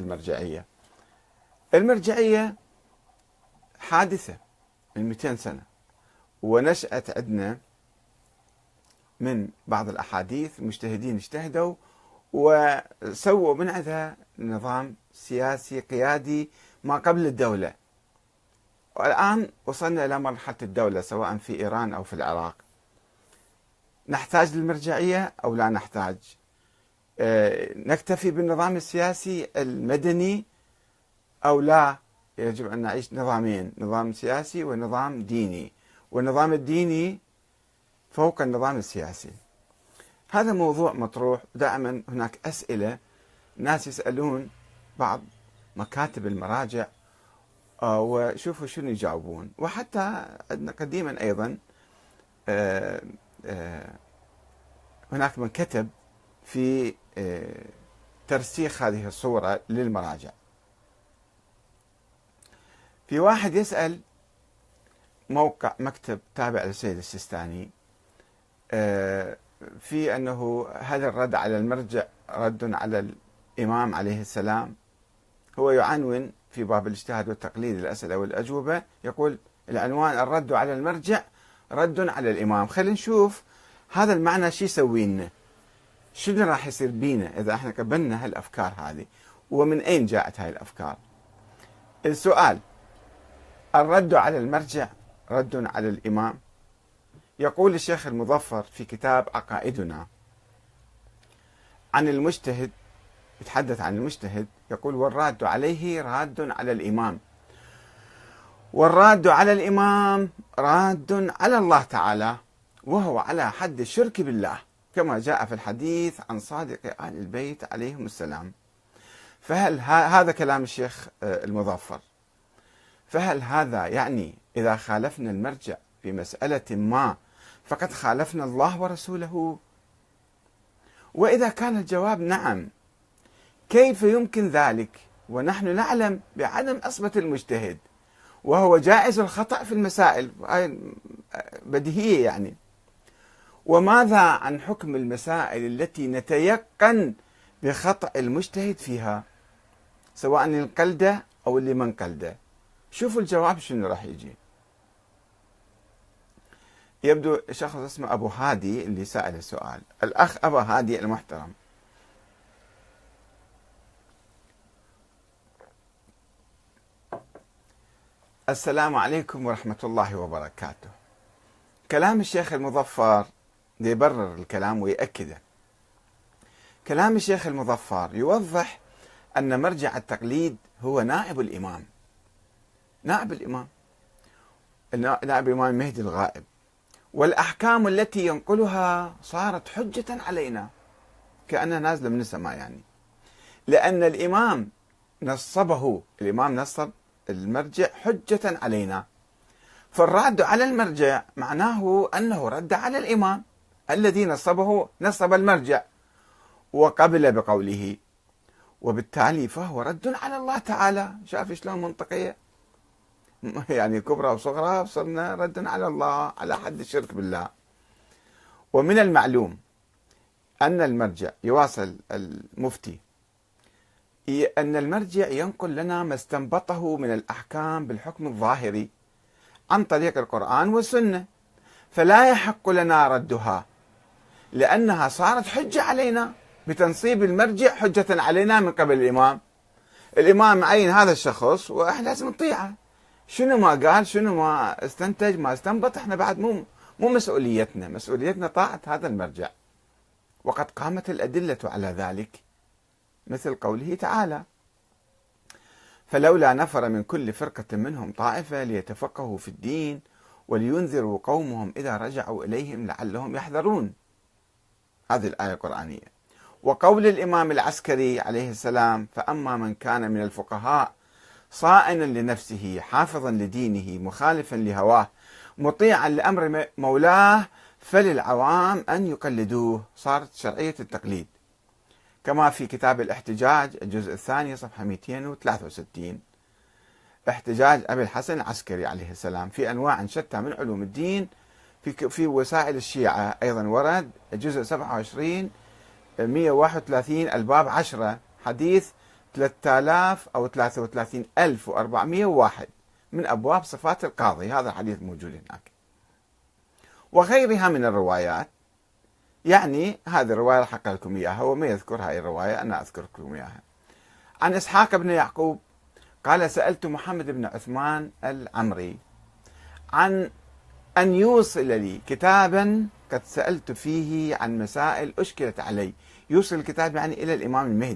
المرجعية. المرجعية حادثة من 200 سنة ونشأت عندنا من بعض الأحاديث المجتهدين اجتهدوا وسووا من عندها نظام سياسي قيادي ما قبل الدولة. والآن وصلنا إلى مرحلة الدولة سواء في إيران أو في العراق. نحتاج للمرجعية أو لا نحتاج؟ نكتفي بالنظام السياسي المدني أو لا؟ يجب أن نعيش نظامين نظام سياسي ونظام ديني. والنظام الديني فوق النظام السياسي. هذا موضوع مطروح. دائما هناك أسئلة ناس يسألون بعض مكاتب المراجع آه، وشوفوا شنو يجاوبون. وحتى عندنا قديما أيضا آه، هناك من كتب في ترسيخ هذه الصورة للمراجع. في واحد يسأل موقع مكتب تابع للسيد السيستاني آه، في أنه هل الرد على المرجع رد على الإمام عليه السلام؟ هو يعنون في باب الاجتهاد والتقليد الأسئلة والأجوبة يقول العنوان الرد على المرجع رد على الإمام. خلينا نشوف هذا المعنى شو يسوي لنا شنو راح يصير بينا إذا إحنا قبلنا هالأفكار هذه؟ ومن أين جاءت هاي الأفكار؟ السؤال الرد على المرجع رد على الإمام؟ يقول الشيخ المظفر في كتاب عقائدنا عن المجتهد يتحدث عن المجتهد يقول والراد عليه راد على الإمام. والراد على الإمام راد على الله تعالى وهو على حد الشرك بالله. كما جاء في الحديث عن صادق آل البيت عليهم السلام. فهل هذا كلام الشيخ آه، المظفر. فهل هذا يعني إذا خالفنا المرجع في مسألة ما فقد خالفنا الله ورسوله؟ وإذا كان الجواب نعم كيف يمكن ذلك؟ ونحن نعلم بعدم عصمة المجتهد وهو جائز الخطأ في المسائل. بديهية يعني. وماذا عن حكم المسائل التي نتيقن بخطأ المجتهد فيها؟ سواء القلدة أو اللي من قلده. شوفوا الجواب شنو راح يجي. يبدو شخص اسمه أبو هادي اللي سأل السؤال. الأخ أبو هادي المحترم. السلام عليكم ورحمة الله وبركاته. كلام الشيخ المظفر يبرر الكلام ويأكده. كلام الشيخ المظفر يوضح أن مرجع التقليد هو نائب الإمام. نائب الإمام. نائب الإمام المهدي الغائب. والأحكام التي ينقلها صارت حجة علينا. كأنها نازلة من السماء يعني. لأن الإمام نصبه الإمام نصب المرجع حجة علينا. فالرد على المرجع معناه أنه رد على الإمام. الذي نصبه نصب المرجع. وقبل بقوله وبالتالي فهو رد على الله تعالى. شاف شلون منطقية؟ يعني كبرى وصغرى صرنا ردا على الله على حد الشرك بالله. ومن المعلوم أن المرجع يواصل المفتي أن المرجع ينقل لنا ما استنبطه من الأحكام بالحكم الظاهري عن طريق القرآن والسنة فلا يحق لنا ردها. لأنها صارت حجة علينا بتنصيب المرجع حجة علينا من قبل الإمام. الإمام عين هذا الشخص وإحنا لازم نطيعه. شنو ما قال شنو ما استنتج ما استنبط إحنا بعد مو مو مسؤوليتنا. مسؤوليتنا طاعة هذا المرجع. وقد قامت الأدلة على ذلك مثل قوله تعالى فلولا نفر من كل فرقة منهم طائفة ليتفقهوا في الدين ولينذروا قومهم إذا رجعوا إليهم لعلهم يحذرون هذه الآية القرآنية. وقول الإمام العسكري عليه السلام فأما من كان من الفقهاء صائنا لنفسه حافظا لدينه مخالفا لهواه مطيعا لأمر مولاه فللعوام أن يقلدوه. صارت شرعية التقليد. كما في كتاب الإحتجاج الجزء الثاني صفحة 263 إحتجاج أبي الحسن العسكري عليه السلام. في أنواع شتى من علوم الدين في في وسائل الشيعة أيضا ورد الجزء 27 131 الباب 10 حديث 3000 أو 33401 من أبواب صفات القاضي. هذا الحديث موجود هناك. وغيرها من الروايات يعني هذه الرواية أقرأ لكم إياها هو ما يذكر هاي الرواية أنا أذكر لكم إياها. عن إسحاق بن يعقوب قال سألت محمد بن عثمان العمري عن أن يوصل لي كتابا قد سألت فيه عن مسائل أشكلت علي. يوصل الكتاب يعني إلى الإمام المهدي.